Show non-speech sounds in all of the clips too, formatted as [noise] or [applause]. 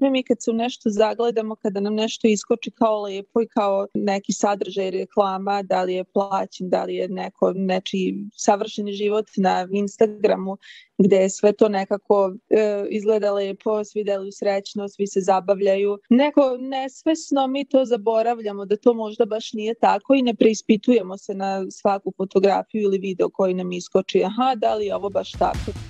mi kad se u nešto zagledamo, kada nam nešto iskoči kao lepo i kao neki sadržaj reklama, da li je plaćen, da li je neko nečiji savršeni život na Instagramu, gde je sve to nekako e, izgleda lepo, svi deluju srećno, svi se zabavljaju. Neko nesvesno mi to zaboravljamo da to možda baš nije tako i ne preispitujemo se na svaku fotografiju ili video koji nam iskoči. Aha, da li je ovo baš tako?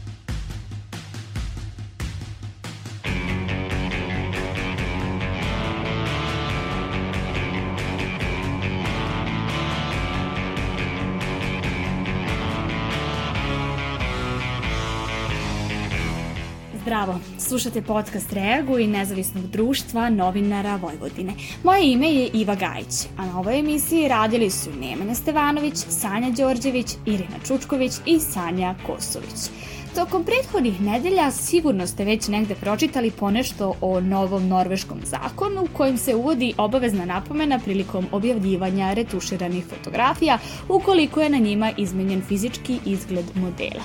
Zdravo, slušate podcast Reagu i nezavisnog društva novinara Vojvodine. Moje ime je Iva Gajić, a na ovoj emisiji radili su Nemanja Stevanović, Sanja Đorđević, Irina Čučković i Sanja Kosović. Tokom prethodnih nedelja sigurno ste već negde pročitali ponešto o novom norveškom zakonu kojim se uvodi obavezna napomena prilikom objavljivanja retuširanih fotografija ukoliko je na njima izmenjen fizički izgled modela.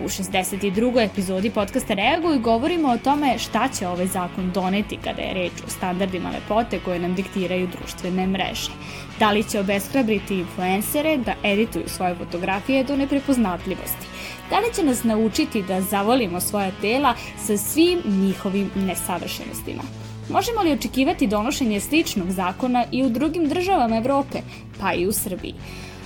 U 62. epizodi podcasta Reaguj govorimo o tome šta će ovaj zakon doneti kada je reč o standardima lepote koje nam diktiraju društvene mreže. Da li će obeshrabriti influencere da edituju svoje fotografije do neprepoznatljivosti? Da li će nas naučiti da zavolimo svoja tela sa svim njihovim nesavršenostima? Možemo li očekivati donošenje sličnog zakona i u drugim državama Evrope, pa i u Srbiji?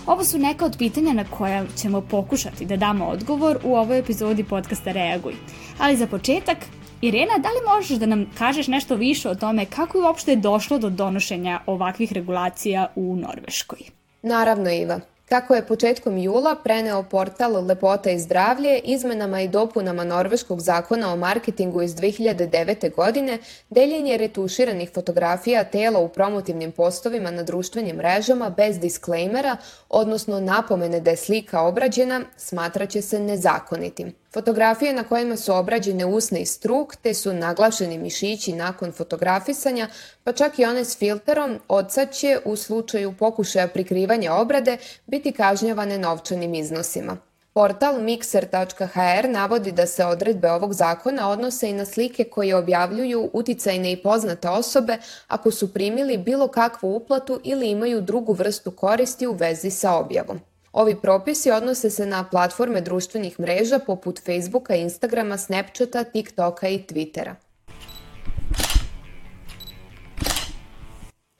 Ovo su neka od pitanja na koja ćemo pokušati da damo odgovor u ovoj epizodi podcasta Reaguj. Ali za početak, Irena, da li možeš da nam kažeš nešto više o tome kako je uopšte došlo do donošenja ovakvih regulacija u Norveškoj? Naravno, Iva. Kako je početkom jula preneo portal Lepota i zdravlje izmenama i dopunama Norveškog zakona o marketingu iz 2009. godine, deljenje retuširanih fotografija tela u promotivnim postovima na društvenim mrežama bez disklejmera, odnosno napomene da je slika obrađena, smatraće se nezakonitim. Fotografije na kojima su obrađene usne i struk, te su naglašeni mišići nakon fotografisanja, pa čak i one s filterom, odsad će u slučaju pokušaja prikrivanja obrade biti kažnjavane novčanim iznosima. Portal mixer.hr navodi da se odredbe ovog zakona odnose i na slike koje objavljuju uticajne i poznate osobe ako su primili bilo kakvu uplatu ili imaju drugu vrstu koristi u vezi sa objavom. Ovi propisi odnose se na platforme društvenih mreža poput Facebooka, Instagrama, Snapchata, TikToka i Twittera.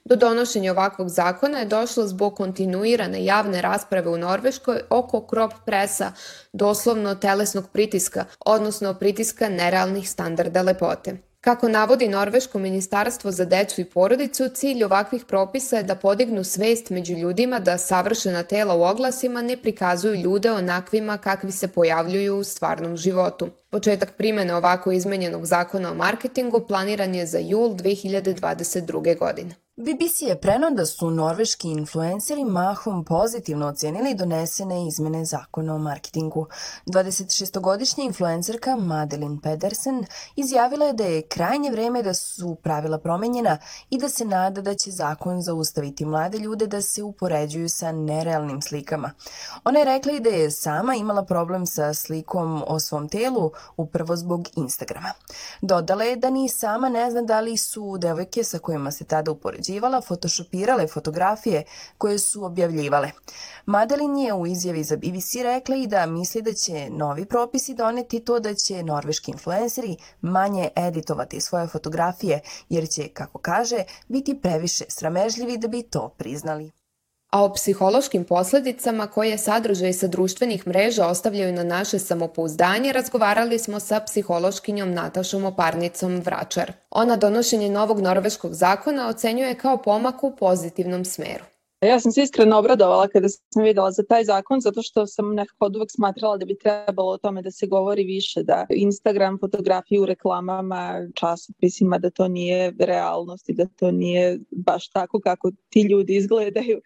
Do donošenja ovakvog zakona je došlo zbog kontinuirane javne rasprave u Norveškoj oko krop presa, doslovno telesnog pritiska, odnosno pritiska nerealnih standarda lepote. Kako navodi Norveško ministarstvo za decu i porodicu, cilj ovakvih propisa je da podignu svest među ljudima da savršena tela u oglasima ne prikazuju ljude onakvima kakvi se pojavljuju u stvarnom životu. Početak primene ovako izmenjenog zakona o marketingu planiran je za jul 2022. godine. BBC je prenao da su norveški influenceri mahom pozitivno ocenili donesene izmene zakona o marketingu. 26-godišnja influencerka Madeline Pedersen izjavila je da je krajnje vreme da su pravila promenjena i da se nada da će zakon zaustaviti mlade ljude da se upoređuju sa nerealnim slikama. Ona je rekla i da je sama imala problem sa slikom o svom telu upravo zbog Instagrama. Dodala je da ni sama ne zna da li su devojke sa kojima se tada upoređuju upoređivala, photoshopirale fotografije koje su objavljivale. Madeline je u izjavi za BBC rekla i da misli da će novi propisi doneti to da će norveški influenceri manje editovati svoje fotografije, jer će, kako kaže, biti previše sramežljivi da bi to priznali. A o psihološkim posledicama koje sadržaj sa društvenih mreža ostavljaju na naše samopouzdanje razgovarali smo sa psihološkinjom Natašom Oparnicom Vračar. Ona donošenje novog norveškog zakona ocenjuje kao pomak u pozitivnom smeru. Ja sam se iskreno obradovala kada sam videla za taj zakon, zato što sam nekako od uvek smatrala da bi trebalo o tome da se govori više, da Instagram fotografije u reklamama, časopisima, da to nije realnost i da to nije baš tako kako ti ljudi izgledaju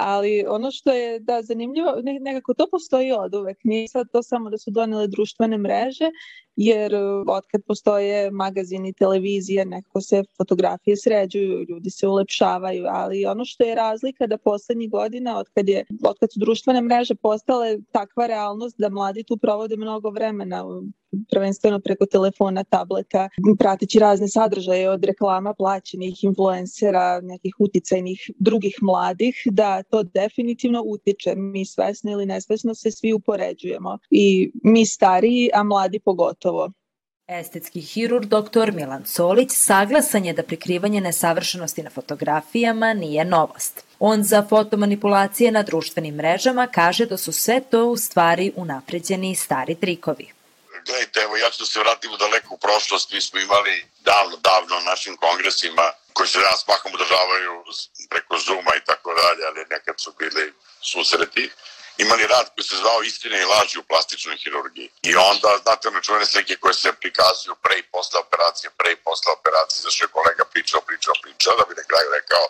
ali ono što je da zanimljivo, nekako to postoji od uvek, nije sad to samo da su donele društvene mreže, jer uh, otkad postoje magazini, televizije, nekako se fotografije sređuju, ljudi se ulepšavaju, ali ono što je razlika da poslednjih godina, otkad, je, otkad su društvene mreže postale takva realnost da mladi tu provode mnogo vremena prvenstveno preko telefona, tableta, prateći razne sadržaje od reklama plaćenih influencera, nekih uticajnih drugih mladih, da to definitivno utiče. Mi svesno ili nesvesno se svi upoređujemo i mi stariji, a mladi pogotovo. Estetski hirur dr. Milan Solić saglasan je da prikrivanje nesavršenosti na fotografijama nije novost. On za fotomanipulacije na društvenim mrežama kaže da su sve to u stvari unapređeni stari trikovi. Gledajte, evo ja ću da se vratim u daleku prošlost. Mi smo imali davno, davno na našim kongresima koji se danas mahom održavaju preko Zuma i tako dalje, ali nekad su bili susreti imali rad koji se zvao Istine i laži u plastičnoj hirurgiji. I onda, znate, one čuvene slike koje se prikazuju pre i posle operacije, pre i posle operacije, zašto je kolega pričao, pričao, pričao, da bi na kraju rekao,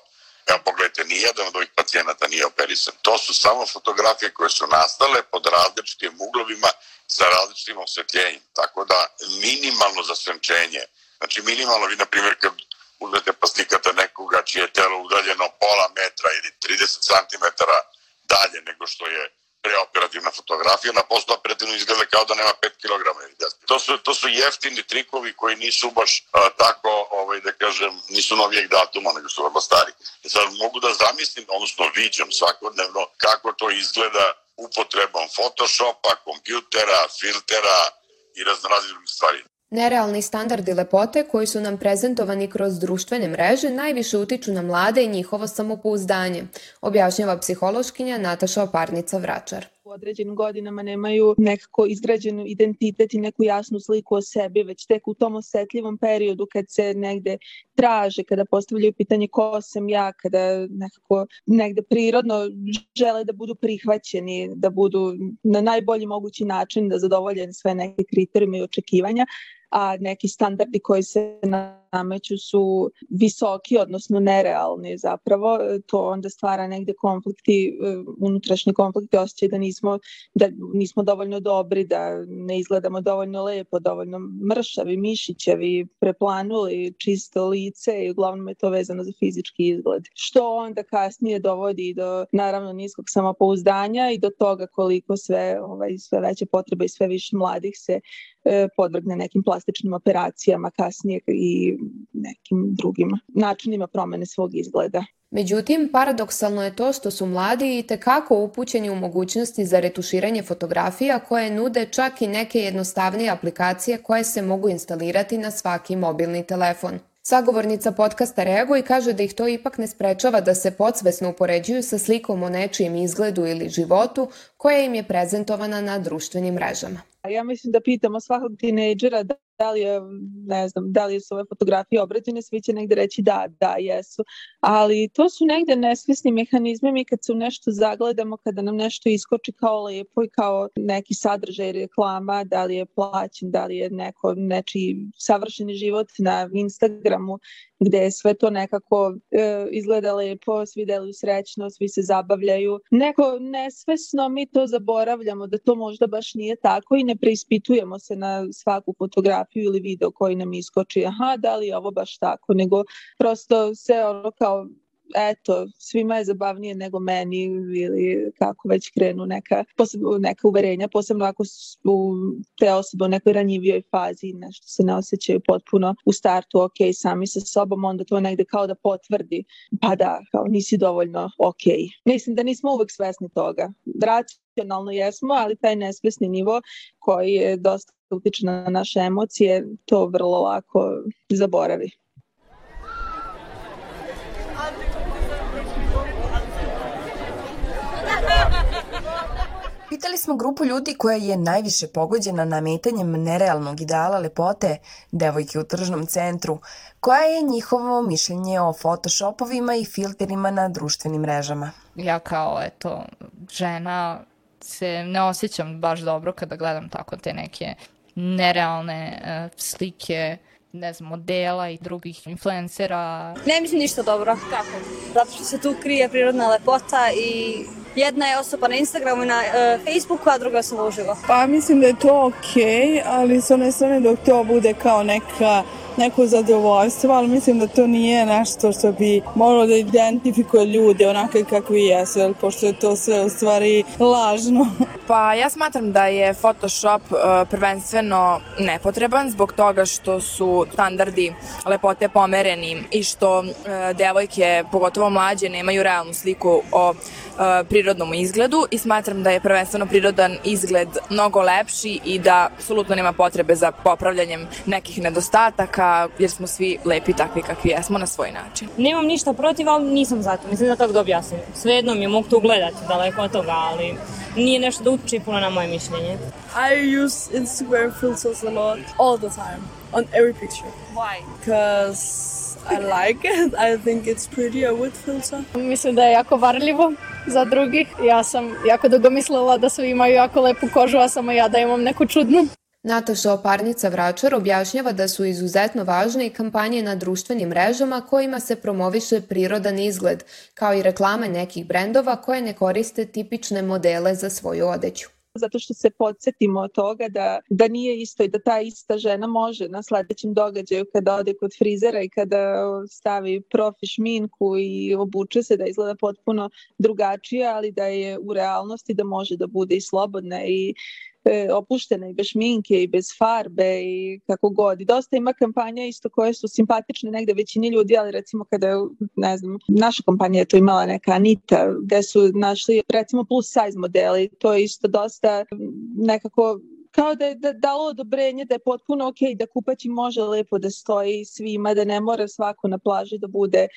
evo pogledajte, nijedan od ovih pacijenata nije operisan. To su samo fotografije koje su nastale pod različitim uglovima sa različitim osvetljenjem. Tako da, minimalno zasvenčenje, znači minimalno, vi, na primjer, kad uzmete pa slikate nekoga čije je telo udaljeno pola metra ili 30 cm dalje nego što je preoperativna fotografija, na postoperativno izgleda kao da nema 5 kg. To su, to su jeftini trikovi koji nisu baš a, tako, ovaj, da kažem, nisu novijeg datuma, nego su vrlo stari. Sad mogu da zamislim, odnosno viđam svakodnevno kako to izgleda upotrebom Photoshopa, kompjutera, filtera i raznoraznih stvari. Nerealni standardi lepote koji su nam prezentovani kroz društvene mreže najviše utiču na mlade i njihovo samopouzdanje, objašnjava psihološkinja Nataša Oparnica-Vračar u određenim godinama nemaju nekako izgrađen identitet i neku jasnu sliku o sebi, već tek u tom osetljivom periodu kad se negde traže, kada postavljaju pitanje ko sam ja, kada nekako negde prirodno žele da budu prihvaćeni, da budu na najbolji mogući način da zadovolje sve neke kriterijume i očekivanja, a neki standardi koji se nameću su visoki, odnosno nerealni zapravo. To onda stvara negde konflikti, e, unutrašnji konflikti, osjećaj da nismo, da nismo dovoljno dobri, da ne izgledamo dovoljno lepo, dovoljno mršavi, mišićevi, preplanuli, čisto lice i uglavnom je to vezano za fizički izgled. Što onda kasnije dovodi do naravno niskog samopouzdanja i do toga koliko sve, ovaj, sve veće potrebe i sve više mladih se podvrgne nekim plastičnim operacijama kasnije i nekim drugim načinima promene svog izgleda. Međutim, paradoksalno je to što su mladi i tekako upućeni u mogućnosti za retuširanje fotografija koje nude čak i neke jednostavnije aplikacije koje se mogu instalirati na svaki mobilni telefon. Sagovornica podcasta reaguje i kaže da ih to ipak ne sprečava da se podsvesno upoređuju sa slikom o nečijem izgledu ili životu koja im je prezentovana na društvenim mrežama. Ja mislim da pitamo svakog tinejdžera da da li je, ne znam, da li su ove fotografije obrađene, svi će negde reći da, da, jesu. Ali to su negde nesvesni mehanizmi, mi kad se u nešto zagledamo, kada nam nešto iskoči kao lepo i kao neki sadržaj reklama, da li je plaćen, da li je neko nečiji savršeni život na Instagramu, gde je sve to nekako e, izgleda lepo, svi deluju srećno, svi se zabavljaju. Neko nesvesno mi to zaboravljamo da to možda baš nije tako i ne preispitujemo se na svaku fotografiju ili video koji nam iskoči. Aha, da li je ovo baš tako, nego prosto se ono kao eto, svima je zabavnije nego meni ili kako već krenu neka, posebno, neka uverenja, posebno ako su te osobe u nekoj ranjivijoj fazi, nešto se ne osjećaju potpuno u startu ok sami sa sobom, onda to negde kao da potvrdi, pa da, kao nisi dovoljno ok. Mislim da nismo uvek svesni toga. Racionalno jesmo, ali taj nesvesni nivo koji je dosta utiče na naše emocije, to vrlo lako zaboravi. Pitali smo grupu ljudi koja je najviše pogođena nametanjem nerealnog ideala lepote devojke u tržnom centru, koja je njihovo mišljenje o photoshopovima i filterima na društvenim mrežama. Ja kao, eto, žena se ne osjećam baš dobro kada gledam tako te neke nerealne uh, slike ne znam, modela i drugih influencera. Ne mislim ništa dobro. Kako? Zato što se tu krije prirodna lepota i jedna je osoba na Instagramu i na uh, Facebooku, a druga osoba uživo. Pa mislim da je to okej, okay, ali s one strane dok to bude kao neka neko zadovoljstvo, ali mislim da to nije nešto što bi moralo da identifikuje ljude onake kakvi jesu, jer pošto je to sve u stvari lažno. [laughs] Pa ja smatram da je Photoshop uh, prvenstveno nepotreban zbog toga što su standardi lepote pomereni i što uh, devojke, pogotovo mlađe, nemaju realnu sliku o uh, prirodnom izgledu i smatram da je prvenstveno prirodan izgled mnogo lepši i da apsolutno nema potrebe za popravljanjem nekih nedostataka jer smo svi lepi takvi kakvi jesmo na svoj način. Nemam ništa protiv, ali nisam za to. Mislim da tako da objasnim. Svejedno mi je mogu to gledati daleko od toga, ali nije nešto da utiče puno na moje mišljenje. I use Instagram filters a lot, all the time, on every picture. Why? Because I like it. I think it's prettier with filter. Mislim da je jako varljivo za drugih. Ja sam jako dugo mislila da svi imaju jako lepu kožu, a samo ja da imam neku čudnu. Nataša Oparnica Vračar objašnjava da su izuzetno važne i kampanje na društvenim mrežama kojima se promoviše prirodan izgled, kao i reklame nekih brendova koje ne koriste tipične modele za svoju odeću. Zato što se podsjetimo od toga da, da nije isto i da ta ista žena može na sledećem događaju kada ode kod frizera i kada stavi profi šminku i obuče se da izgleda potpuno drugačije, ali da je u realnosti da može da bude i slobodna i e, opuštena i bez šminke i bez farbe i kako god. I dosta ima kampanja isto koje su simpatične negde većini ljudi, ali recimo kada, ne znam, naša kampanja je to imala neka Anita, gde su našli recimo plus size modeli, to je isto dosta nekako kao da je da, dalo odobrenje da je potpuno ok da kupaći može lepo da stoji svima, da ne mora svako na plaži da bude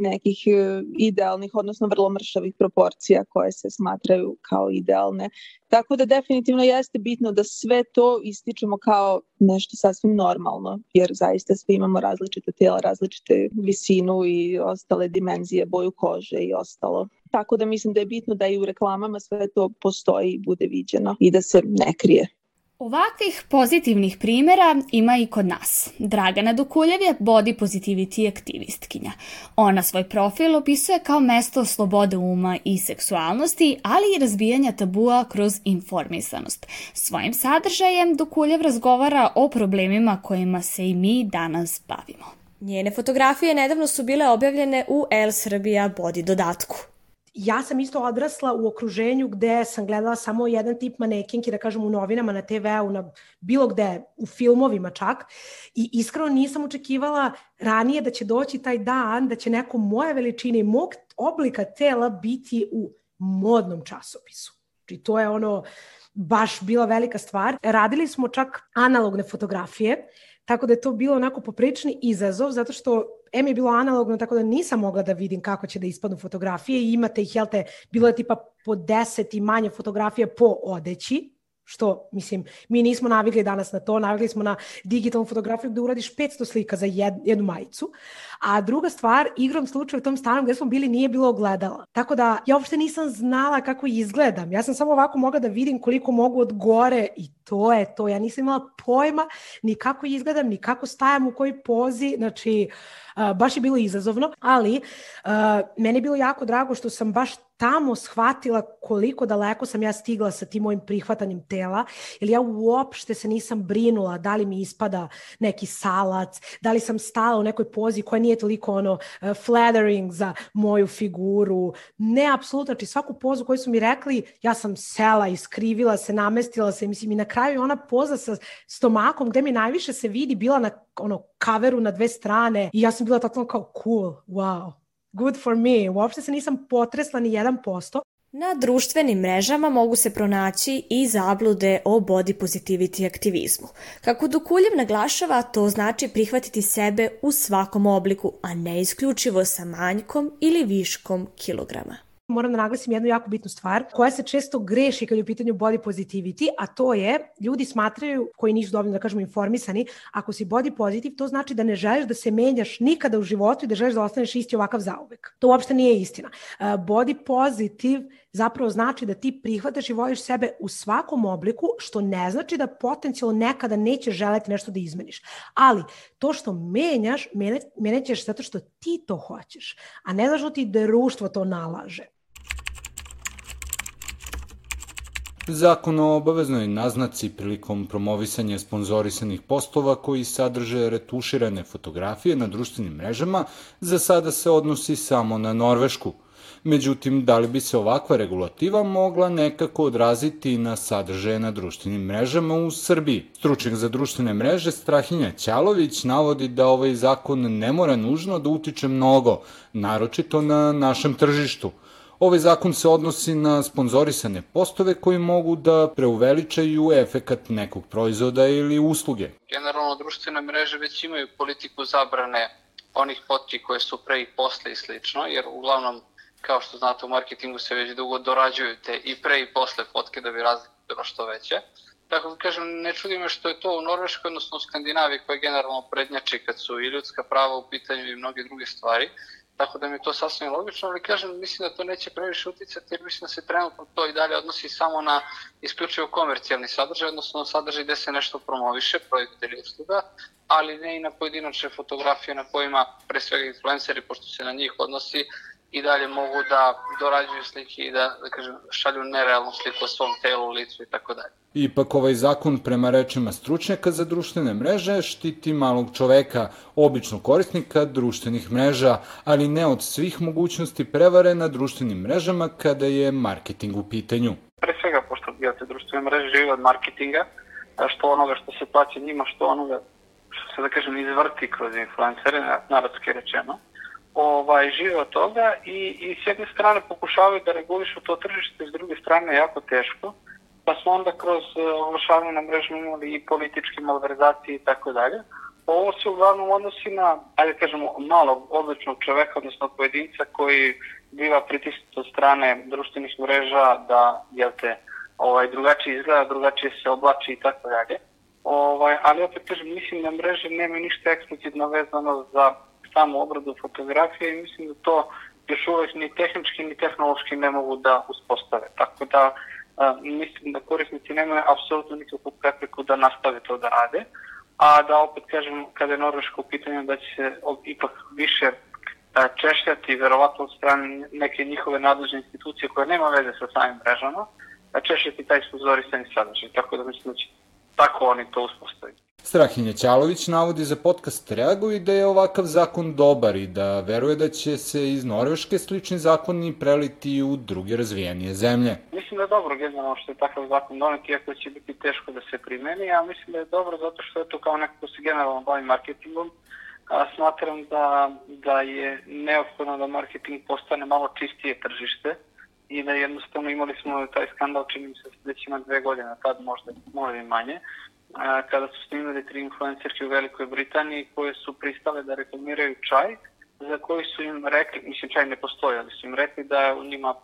nekih e, idealnih, odnosno vrlo mršavih proporcija koje se smatraju kao idealne. Tako da definitivno jeste bitno da sve to ističemo kao nešto sasvim normalno, jer zaista svi imamo različite tijela, različite visinu i ostale dimenzije, boju kože i ostalo. Tako da mislim da je bitno da i u reklamama sve to postoji i bude viđeno i da se ne krije. Ovakvih pozitivnih primera ima i kod nas. Dragana Dukuljev je body positivity aktivistkinja. Ona svoj profil opisuje kao mesto slobode uma i seksualnosti, ali i razbijanja tabua kroz informisanost. Svojim sadržajem Dukuljev razgovara o problemima kojima se i mi danas bavimo. Njene fotografije nedavno su bile objavljene u El Srbija Body dodatku ja sam isto odrasla u okruženju gde sam gledala samo jedan tip manekinki, da kažem u novinama, na TV-u, na bilo gde, u filmovima čak. I iskreno nisam očekivala ranije da će doći taj dan, da će neko moje veličine i mog oblika tela biti u modnom časopisu. Znači to je ono baš bila velika stvar. Radili smo čak analogne fotografije, tako da je to bilo onako poprični izazov, zato što M je bilo analogno, tako da nisam mogla da vidim kako će da ispadnu fotografije i imate ih, jel te, bilo je tipa po deset i manje fotografije po odeći, što, mislim, mi nismo navikli danas na to, navikli smo na digitalnu fotografiju gde uradiš 500 slika za jed, jednu majicu, a druga stvar, igrom slučaja u tom stanu gde smo bili nije bilo ogledala. Tako da ja uopšte nisam znala kako izgledam. Ja sam samo ovako mogla da vidim koliko mogu od gore i to je to. Ja nisam imala pojma ni kako izgledam, ni kako stajam u kojoj pozi, znači uh, baš je bilo izazovno, ali uh, meni je bilo jako drago što sam baš tamo shvatila koliko daleko sam ja stigla sa tim mojim prihvatanjem tela, jer ja uopšte se nisam brinula da li mi ispada neki salac, da li sam stala u nekoj pozi koja nije toliko ono uh, flattering za moju figuru. Ne, apsolutno, znači svaku pozu koju su mi rekli, ja sam sela, iskrivila se, namestila se, mislim i na kraju ona poza sa stomakom gde mi najviše se vidi bila na ono kaveru na dve strane i ja sam bila totalno kao cool, wow good for me. Uopšte se nisam potresla ni 1%. Na društvenim mrežama mogu se pronaći i zablude o body positivity aktivizmu. Kako Dukuljev naglašava, to znači prihvatiti sebe u svakom obliku, a ne isključivo sa manjkom ili viškom kilograma moram da naglasim jednu jako bitnu stvar koja se često greši kad je u pitanju body positivity, a to je ljudi smatraju, koji nisu dovoljno da kažemo informisani, ako si body positive, to znači da ne želiš da se menjaš nikada u životu i da želiš da ostaneš isti ovakav zauvek. To uopšte nije istina. Uh, body positive zapravo znači da ti prihvataš i voliš sebe u svakom obliku, što ne znači da potencijalno nekada nećeš želeti nešto da izmeniš. Ali to što menjaš, menjat ćeš zato što ti to hoćeš, a ne zato ti društvo to nalaže. Zakon o obaveznoj naznaci prilikom promovisanja sponzorisanih postova koji sadrže retuširane fotografije na društvenim mrežama za sada se odnosi samo na Norvešku. Međutim, da li bi se ovakva regulativa mogla nekako odraziti na sadržaje na društvenim mrežama u Srbiji? Stručnjak za društvene mreže Strahinja Ćalović navodi da ovaj zakon ne mora nužno da utiče mnogo, naročito na našem tržištu – Ovaj zakon se odnosi na sponzorisane postove koji mogu da preuveličaju efekat nekog proizvoda ili usluge. Generalno, društvene mreže već imaju politiku zabrane onih fotki koje su pre i posle i slično, jer uglavnom, kao što znate, u marketingu se već dugo dorađuju te i pre i posle fotke da bi razlika bilo što veće. Tako da kažem, ne čudi me što je to u Norveškoj, odnosno u Skandinaviji, koja generalno prednjači kad su i ljudska prava u pitanju i mnoge druge stvari. Tako da mi je to sasvim logično, ali kažem, mislim da to neće previše uticati jer mislim da se trenutno to i dalje odnosi samo na isključivo komercijalni sadržaj, odnosno sadržaj gde se nešto promoviše, projekt ili usluga, ali ne i na pojedinačne fotografije na kojima pre svega influenceri, pošto se na njih odnosi, i dalje mogu da dorađuju slike i da, da kažem, šalju nerealnu sliku o svom telu, licu i tako dalje. Ipak ovaj zakon, prema rečima stručnjaka za društvene mreže, štiti malog čoveka, običnog korisnika društvenih mreža, ali ne od svih mogućnosti prevare na društvenim mrežama kada je marketing u pitanju. Pre svega, pošto gledate društvene mreže žive od marketinga, što onoga što se plaća njima, što onoga što se, da kažem, izvrti kroz influencere, narodske rečeno, ovaj, žive od toga i, i s jedne strane pokušavaju da regulišu to tržište, s druge strane jako teško, pa smo onda kroz e, oglašavanje na mrežama imali i političke malverzacije i tako dalje. Ovo se uglavnom odnosi na, ajde da kažemo, malog, odličnog čoveka, odnosno pojedinca koji biva pritisnut od strane društvenih mreža da, jel te, ovaj, drugačije izgleda, drugačije se oblači i tako dalje. Ovaj, ali opet kažem, mislim da mreže nema ništa eksplicitno vezano za samu obradu fotografije i mislim da to još uvek ni tehnički ni tehnološki ne mogu da uspostave. Tako da a, mislim da korisnici nemaju apsolutno nikakvu prepreku da nastave to da rade, a da opet kažem kada je Norveška u pitanju da će se ipak više a, češljati verovatno od strane neke njihove nadležne institucije koje nema veze sa samim mrežama, a češljati taj sponzorisani sadržaj. Tako da mislim da će tako oni to uspostaviti. Strahinja Ćalović navodi za podcast Reaguj da je ovakav zakon dobar i da veruje da će se iz Norveške slični zakoni preliti u druge razvijenije zemlje. Mislim da je dobro generalno što je takav zakon donet, iako će biti teško da se primeni, a mislim da je dobro zato što je to kao neko ko se generalno bavi marketingom, a smatram da, da je neophodno da marketing postane malo čistije tržište i da jednostavno imali smo taj skandal, čini mi se će ima dve godine, tad možda, možda i manje, kada su snimili tri influencerke u Velikoj Britaniji koje su pristale da reklamiraju čaj za koji su im rekli, mislim čaj ne postoji, ali su im rekli da u njima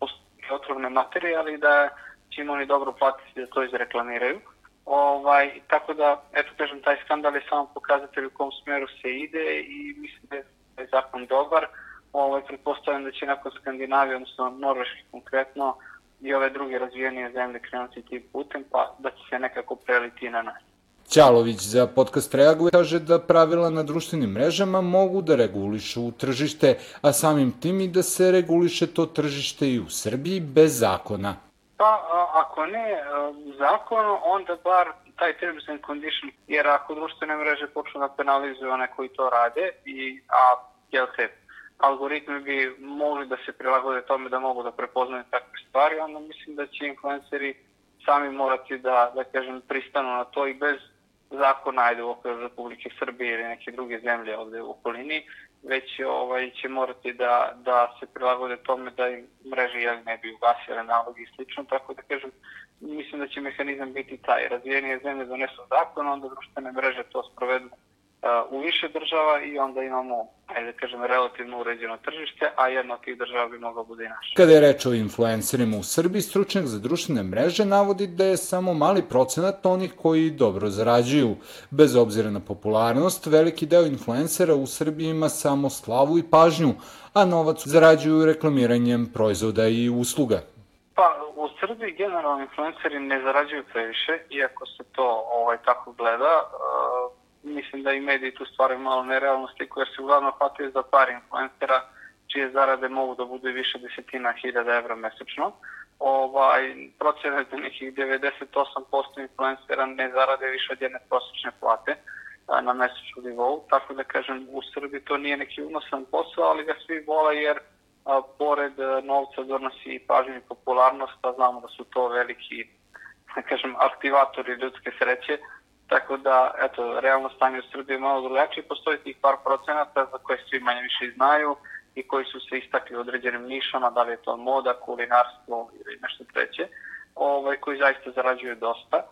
postoje otrovne materije, ali da će im oni dobro platiti da to izreklamiraju. Ovaj, tako da, eto kažem, taj skandal je samo pokazatelj u kom smeru se ide i mislim da je zakon dobar. Ovaj, pretpostavljam da će nakon Skandinavije, odnosno Norveške konkretno, i ove druge razvijenije zemlje krenuti tim putem, pa da će se nekako preliti na nas. Ćalović za podcast Reaguje kaže da pravila na društvenim mrežama mogu da regulišu tržište, a samim tim i da se reguliše to tržište i u Srbiji bez zakona. Pa, a, ako ne zakon, onda bar taj terms and condition, jer ako društvene mreže počnu da penalizuju one koji to rade, i, a jel se, algoritmi bi mogli da se prilagode tome da mogu da prepoznaju takve stvari, onda mislim da će influenceri sami morati da, da kažem, pristanu na to i bez zakona, ajde u okviru Republike Srbije ili neke druge zemlje ovde u okolini, već ovaj, će morati da, da se prilagode tome da im mreže jeli, ne bi ugasile nalogi i slično, tako da kažem, mislim da će mehanizam biti taj. Razvijenije zemlje donesu zakon, onda društvene mreže to sprovedu u više država i onda imamo, ajde da kažem, relativno uređeno tržište, a jedna od tih država bi mogla bude i naša. Kada je reč o influencerima u Srbiji, stručnjak za društvene mreže navodi da je samo mali procenat onih koji dobro zarađuju. Bez obzira na popularnost, veliki deo influencera u Srbiji ima samo slavu i pažnju, a novac zarađuju reklamiranjem proizvoda i usluga. Pa, u Srbiji generalno influenceri ne zarađuju previše, iako se to ovaj, tako gleda mislim da i mediji tu stvaraju malo nerealnu sliku jer se uglavnom hvataju za par influencera čije zarade mogu da budu više desetina hiljada evra mesečno. ovaj, procena da nekih 98% influencera ne zarade više od jedne prosječne plate na mesečnom nivou, tako da kažem u Srbiji to nije neki unosan posao, ali ga svi vole jer a, pored novca donosi i pažnju i popularnost, a znamo da su to veliki da kažem, aktivatori ljudske sreće, tako da, eto, realno stanje u Srbiji je malo drugačije, postoji tih par procenata za koje svi manje više znaju i koji su se istakli u određenim nišama, da li je to moda, kulinarstvo ili nešto treće, ovaj, koji zaista zarađuju dosta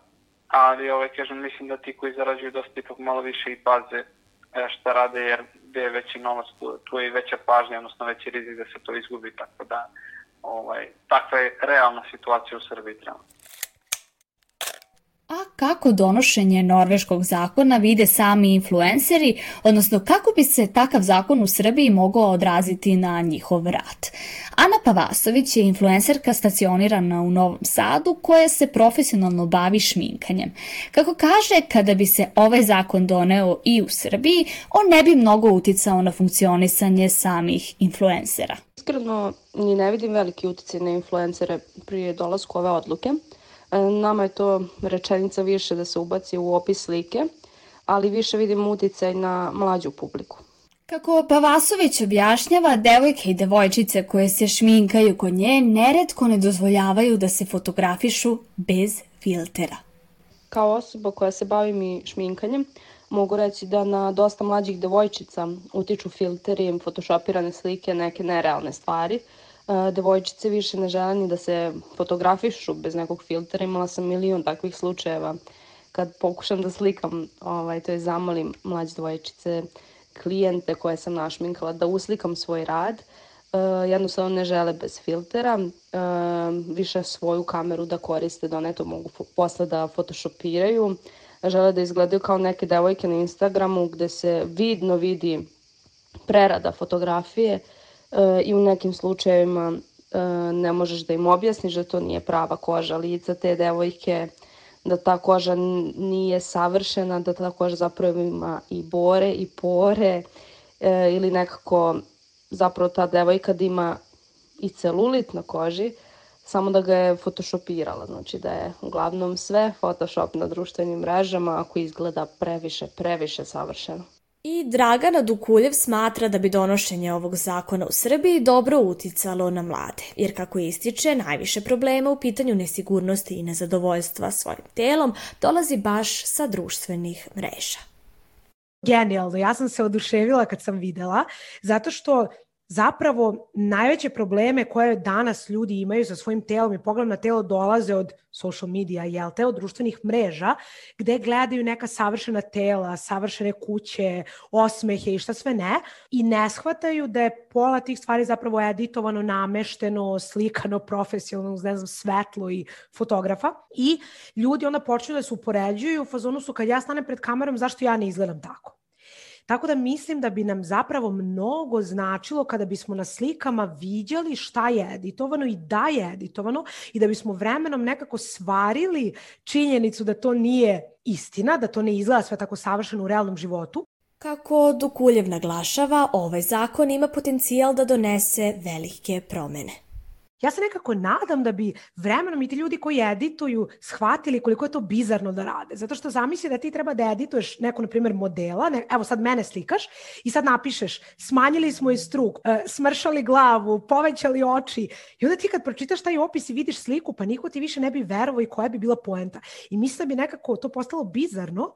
ali ovaj, kažem, mislim da ti koji zarađuju dosta ipak malo više i paze e, šta rade, jer gde je veći novac, tu, je i veća pažnja, odnosno veći rizik da se to izgubi, tako da ovaj, takva je realna situacija u Srbiji trenutno. A kako donošenje norveškog zakona vide sami influenceri, odnosno kako bi se takav zakon u Srbiji mogao odraziti na njihov rad? Ana Pavasović je influencerka stacionirana u Novom Sadu koja se profesionalno bavi šminkanjem. Kako kaže, kada bi se ovaj zakon doneo i u Srbiji, on ne bi mnogo uticao na funkcionisanje samih influencera. Iskreno, ni ne vidim veliki uticaj na influencere prije dolasku ove odluke. Nama je to rečenica više da se ubaci u opis slike, ali više vidim uticaj na mlađu publiku. Kako Pavasović objašnjava, devojke i devojčice koje se šminkaju kod nje neretko ne dozvoljavaju da se fotografišu bez filtera. Kao osoba koja se bavi mi šminkanjem, mogu reći da na dosta mlađih devojčica utiču filteri, photoshopirane slike, neke nerealne stvari – devojčice više ne žele ni da se fotografišu bez nekog filtera. Imala sam milion takvih slučajeva kad pokušam da slikam, ovaj, to je zamolim mlađe devojčice, klijente koje sam našminkala da uslikam svoj rad. Uh, jednostavno ne žele bez filtera, uh, više svoju kameru da koriste, da one to mogu posle da photoshopiraju. Žele da izgledaju kao neke devojke na Instagramu gde se vidno vidi prerada fotografije, e, i u nekim slučajevima e, ne možeš da im objasniš da to nije prava koža lica te devojke, da ta koža nije savršena, da ta koža zapravo ima i bore i pore e, ili nekako zapravo ta devojka da ima i celulit na koži, samo da ga je photoshopirala, znači da je uglavnom sve photoshop na društvenim mrežama ako izgleda previše, previše savršeno. I Dragana Dukuljev smatra da bi donošenje ovog zakona u Srbiji dobro uticalo na mlade, jer kako ističe, najviše problema u pitanju nesigurnosti i nezadovoljstva svojim telom dolazi baš sa društvenih mreža. Genijalno, ja sam se oduševila kad sam videla, zato što zapravo najveće probleme koje danas ljudi imaju sa svojim telom i pogled na telo dolaze od social media, jel te, od društvenih mreža, gde gledaju neka savršena tela, savršene kuće, osmehe i šta sve ne, i ne shvataju da je pola tih stvari zapravo editovano, namešteno, slikano, profesionalno, ne znam, svetlo i fotografa. I ljudi onda počnu da se upoređuju, u fazonu su kad ja stanem pred kamerom, zašto ja ne izgledam tako? Tako da mislim da bi nam zapravo mnogo značilo kada bismo na slikama viđali šta je editovano i da je editovano i da bismo vremenom nekako svarili činjenicu da to nije istina, da to ne izgleda sve tako savršeno u realnom životu. Kako Dukuljev naglašava, ovaj zakon ima potencijal da donese velike promene. Ja se nekako nadam da bi vremenom i ti ljudi koji edituju shvatili koliko je to bizarno da rade. Zato što zamisli da ti treba da edituješ neko, na primjer, modela, ne, evo sad mene slikaš i sad napišeš smanjili smo i struk, e, smršali glavu, povećali oči i onda ti kad pročitaš taj opis i vidiš sliku, pa niko ti više ne bi verovao i koja bi bila poenta. I mislim da bi nekako to postalo bizarno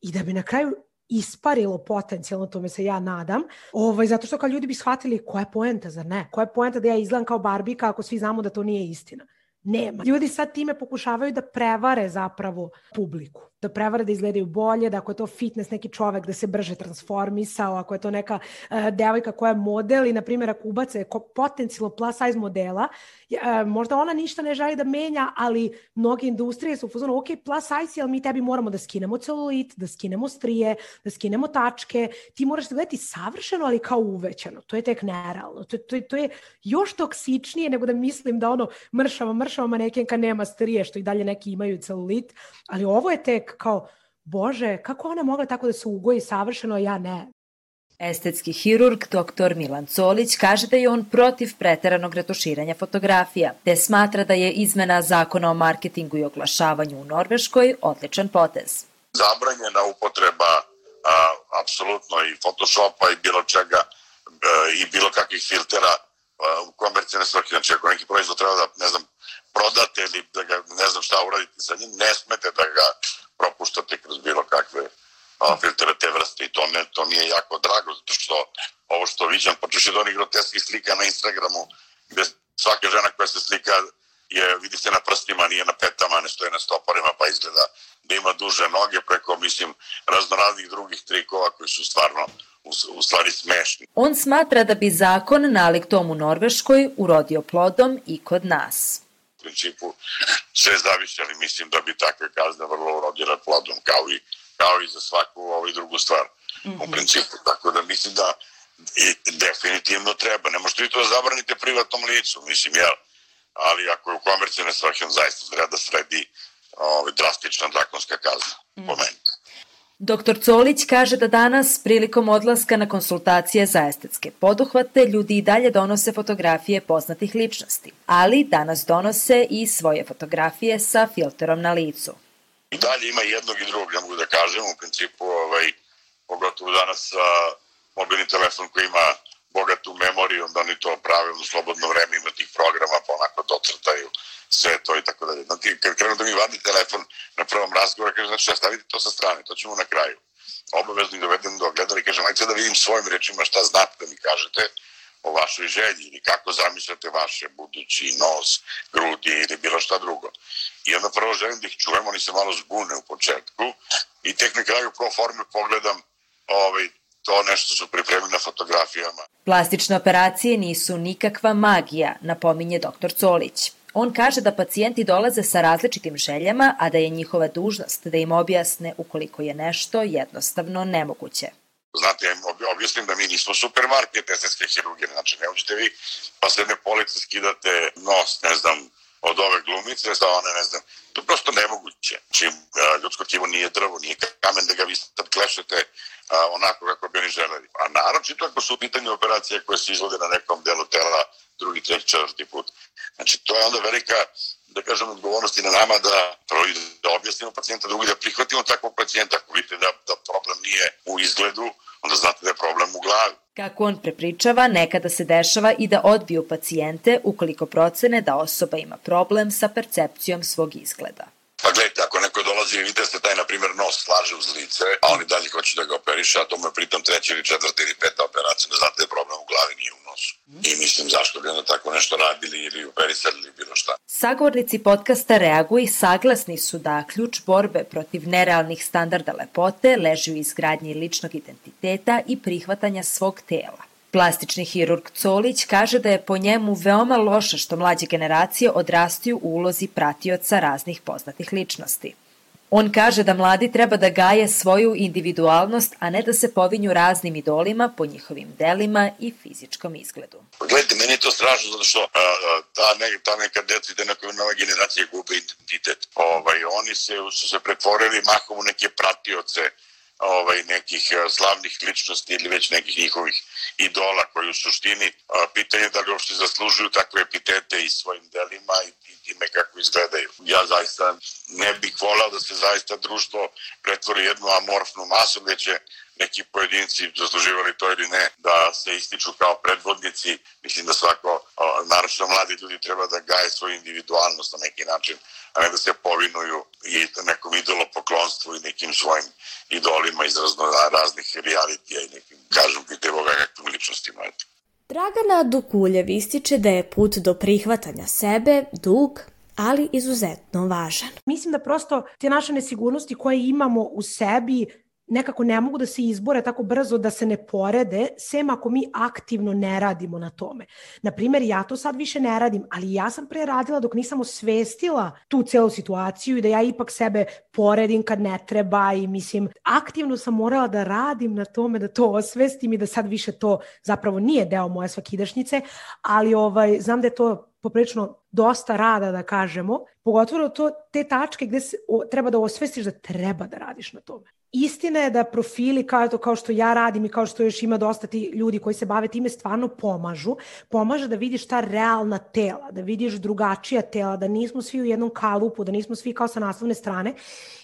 i da bi na kraju isparilo potencijalno, tome se ja nadam, ovaj, zato što kao ljudi bi shvatili koja je poenta, zar ne? Koja je poenta da ja izgledam kao barbika ako svi znamo da to nije istina? Nema. Ljudi sad time pokušavaju da prevare zapravo publiku da prevare da izgledaju bolje, da ako je to fitness neki čovek da se brže transformisao, ako je to neka uh, devojka koja je model i na primjer ako ubace potencijalo plus size modela, uh, možda ona ništa ne želi da menja, ali mnoge industrije su u ok, plus size, ali mi tebi moramo da skinemo celulit, da skinemo strije, da skinemo tačke, ti moraš da gledati savršeno, ali kao uvećano. To je tek nerealno. To, to, to je još toksičnije nego da mislim da ono mršava, mršava manekenka nema strije, što i dalje neki imaju celulit, ali ovo je tek kao, bože, kako ona mogla tako da se ugoji savršeno, a ja ne? Estetski hirurg dr. Milan Colić kaže da je on protiv preteranog retuširanja fotografija, te smatra da je izmena zakona o marketingu i oglašavanju u Norveškoj odličan potez. Zabranjena upotreba a, apsolutno i Photoshopa i bilo čega a, i bilo kakvih filtera u komercijne svrhe. Znači, ako neki proizvod treba da, ne znam, prodate ili da ga, ne znam šta uradite sa njim, ne smete da ga propuštate kroz bilo kakve a, filtere te vrste i to, ne, to nije jako drago, zato što ovo što viđam, počeš od onih groteskih slika na Instagramu, gde svaka žena koja se slika je, vidi se na prstima, nije na petama, ne stoje na stoparima, pa izgleda da ima duže noge preko, mislim, raznoraznih drugih trikova koji su stvarno u, u stvari smešni. On smatra da bi zakon nalik tomu Norveškoj urodio plodom i kod nas. U principu sve zavisi, ali mislim da bi takve kazne vrlo urodile plodom, kao i, kao i za svaku ovaj drugu stvar. Mm -hmm. U mhm. principu, tako da mislim da i definitivno treba. Ne možete vi to zabranite privatnom licu, mislim, jel? Ali ako je u komercijne svrhe, zaista treba da sredi ovaj, drastična zakonska kazna, mm. po meni. Dr. Colić kaže da danas, prilikom odlaska na konsultacije za estetske poduhvate, ljudi i dalje donose fotografije poznatih ličnosti, ali danas donose i svoje fotografije sa filterom na licu. I dalje ima jednog i drugog, ne mogu da kažem, u principu, ovaj, pogotovo danas a, mobilni telefon koji ima bogatu memoriju, onda oni to prave u slobodno vreme, ima tih programa, pa onako docrtaju sve to i tako dalje. Znači, kad krenu da mi vadi telefon na prvom razgovoru, kaže, znači, stavite to sa strane, to ćemo na kraju. Obavezno ih dovedem do gledala i kažem, ajte da vidim svojim rečima šta znate da mi kažete o vašoj želji ili kako zamišljate vaše budući nos, grudi ili bilo šta drugo. I onda prvo želim da ih čujem, oni se malo zbune u početku i tek na kraju pro forme pogledam ovaj, to nešto su pripremili na fotografijama. Plastične operacije nisu nikakva magija, napominje dr. Colić. On kaže da pacijenti dolaze sa različitim željama, a da je njihova dužnost da im objasne ukoliko je nešto jednostavno nemoguće. Znate, ja im objasnim da mi nismo supermarket estetske hirurgije, znači ne uđete vi pa se ne police skidate nos, ne znam, od ove glumice, sa one, ne znam, to je prosto nemoguće. Znači, ljudsko tkivo nije drvo, nije kamen da ga vi sad klešete onako kako bi oni želeli. A naročito ako su u pitanju operacije koje se izvode na nekom delu tela drugi, treći, četvrti put. Znači, to je onda velika, da kažem, odgovornost i na nama da prvo da objasnimo pacijenta, drugi da prihvatimo takvog pacijenta. Ako vidite da, da problem nije u izgledu, onda znate da je problem u glavi. Kako on prepričava, nekada se dešava i da odbiju pacijente ukoliko procene da osoba ima problem sa percepcijom svog izgleda. Pa gledajte, ako i vidite se taj, na primjer, nos slaže uz lice, a oni dalje hoće da ga operiše, a to mu je pritom treća ili četvrta ili peta operacija, ne znate da je problem u glavi, nije u nosu. I mislim, zašto bi onda tako nešto radili ili operisali ili bilo šta. Sagovornici podcasta Reaguj saglasni su da ključ borbe protiv nerealnih standarda lepote leži u izgradnji ličnog identiteta i prihvatanja svog tela. Plastični hirurg Colić kaže da je po njemu veoma loše što mlađe generacije odrastaju u ulozi pratioca raznih poznatih ličnosti. On kaže da mladi treba da gaje svoju individualnost, a ne da se povinju raznim idolima po njihovim delima i fizičkom izgledu. Gledajte, meni je to strašno zato što a, ta, ne, ta neka deca i te neke nove generacije gube identitet. Ovaj, oni se, su se pretvorili mahom u neke pratioce ovaj, nekih eh, slavnih ličnosti ili već nekih njihovih idola koji u suštini pitanje da li uopšte zaslužuju takve epitete i svojim delima i, i time kako izgledaju. Ja zaista ne bih volao da se zaista društvo pretvori jednu amorfnu masu gde će neki pojedinci zasluživali to ili ne, da se ističu kao predvodnici. Mislim da svako, naročito mladi ljudi, treba da gaje svoju individualnost na neki način, a ne da se povinuju i nekom idolopoklonstvu i nekim svojim idolima iz razno, raznih realitija i nekim, kažem, pite Boga kakvim ličnostima. Dragana Dukuljev ističe da je put do prihvatanja sebe dug, ali izuzetno važan. Mislim da prosto te naše nesigurnosti koje imamo u sebi nekako ne mogu da se izbore tako brzo da se ne porede, sem ako mi aktivno ne radimo na tome. Naprimer, ja to sad više ne radim, ali ja sam pre radila dok nisam osvestila tu celu situaciju i da ja ipak sebe poredim kad ne treba i mislim, aktivno sam morala da radim na tome, da to osvestim i da sad više to zapravo nije deo moje svakidašnjice, ali ovaj, znam da je to poprečno dosta rada da kažemo, pogotovo to te tačke gde se, o, treba da osvestiš da treba da radiš na tome. Istina je da profili kao, to, kao što ja radim i kao što još ima dosta ti ljudi koji se bave time stvarno pomažu. Pomaže da vidiš ta realna tela, da vidiš drugačija tela, da nismo svi u jednom kalupu, da nismo svi kao sa naslovne strane.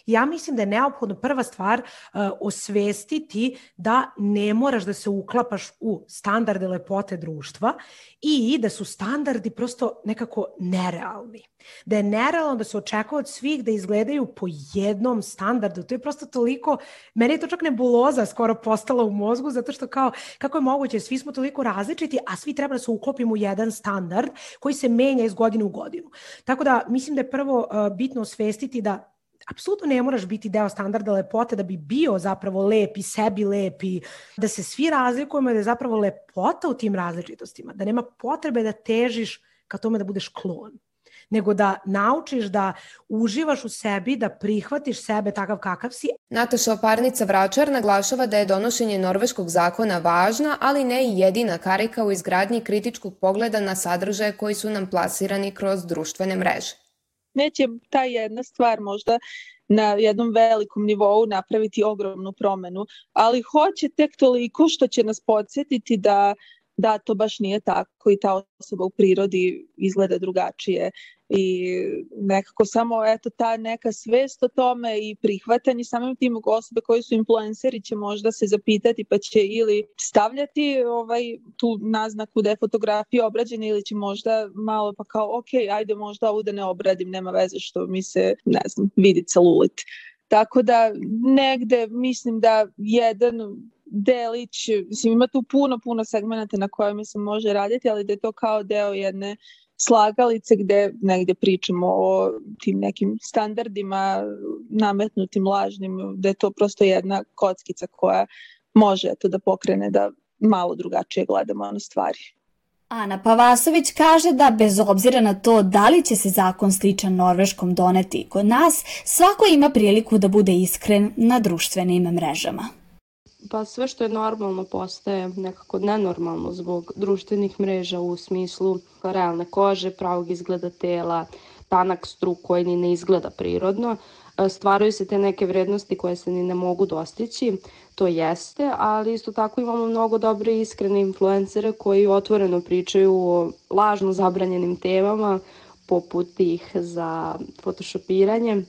Ja mislim da je neophodno prva stvar uh, osvestiti da ne moraš da se uklapaš u standarde lepote društva i da su standardi prosto nekako nerealni. Da je nerealno da se očekuje od svih da izgledaju po jednom standardu. To je prosto toliko, meni je to čak nebuloza skoro postala u mozgu, zato što kao, kako je moguće, svi smo toliko različiti, a svi treba da se uklopimo u jedan standard koji se menja iz godine u godinu. Tako da mislim da je prvo uh, bitno osvestiti da apsolutno ne moraš biti deo standarda lepote da bi bio zapravo lep i sebi lep i da se svi razlikujemo i da je zapravo lepota u tim različitostima, da nema potrebe da težiš ka tome da budeš klon nego da naučiš da uživaš u sebi, da prihvatiš sebe takav kakav si. Nataša Oparnica Vračar naglašava da je donošenje norveškog zakona važna, ali ne i jedina karika u izgradnji kritičkog pogleda na sadržaje koji su nam plasirani kroz društvene mreže neće ta jedna stvar možda na jednom velikom nivou napraviti ogromnu promenu, ali hoće tek toliko što će nas podsjetiti da da to baš nije tako i ta osoba u prirodi izgleda drugačije i nekako samo eto ta neka svest o tome i prihvatanje samim tim osobe koji su influenceri će možda se zapitati pa će ili stavljati ovaj tu naznaku da je fotografija obrađena ili će možda malo pa kao ok, ajde možda ovu da ne obradim, nema veze što mi se ne znam, vidi celulit. Tako da negde mislim da jedan delić, mislim ima tu puno, puno segmenta na kojima se može raditi, ali da je to kao deo jedne slagalice gde negde pričamo o tim nekim standardima nametnutim lažnim, da je to prosto jedna kockica koja može to da pokrene da malo drugačije gledamo na stvari. Ana Pavasović kaže da bez obzira na to da li će se zakon sličan norveškom doneti kod nas, svako ima priliku da bude iskren na društvenim mrežama. Pa sve što je normalno postaje nekako nenormalno zbog društvenih mreža u smislu realne kože, pravog izgleda tela, tanak struk koji ni ne izgleda prirodno. E, stvaraju se te neke vrednosti koje se ni ne mogu dostići, to jeste, ali isto tako imamo mnogo dobre iskrene influencere koji otvoreno pričaju o lažno zabranjenim temama, poput tih za photoshopiranje,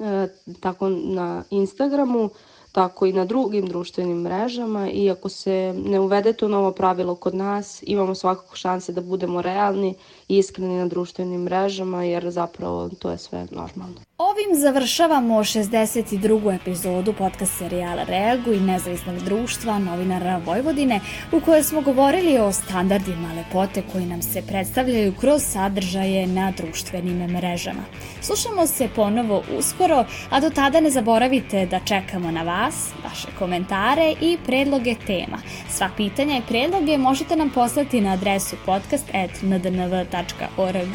e, tako na Instagramu, tako i na drugim društvenim mrežama i ako se ne uvede to novo pravilo kod nas, imamo svakako šanse da budemo realni i iskreni na društvenim mrežama jer zapravo to je sve normalno. Ovim završavamo 62. epizodu podcast serijala Reagu i nezavisnog društva novinara Vojvodine u kojoj smo govorili o standardima lepote koji nam se predstavljaju kroz sadržaje na društvenim mrežama. Slušamo se ponovo uskoro, a do tada ne zaboravite da čekamo na vas, vaše komentare i predloge tema. Sva pitanja i predloge možete nam poslati na adresu podcast.ndnv.org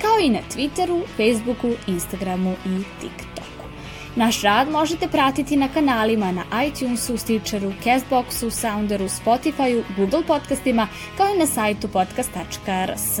kao i na Twitteru, Facebooku, Instagramu i TikToku. Naš rad možete pratiti na kanalima na iTunesu, Stitcheru, Castboxu, Sounderu, Spotifyu, Google podcastima, kao i na sajtu podcast.rs.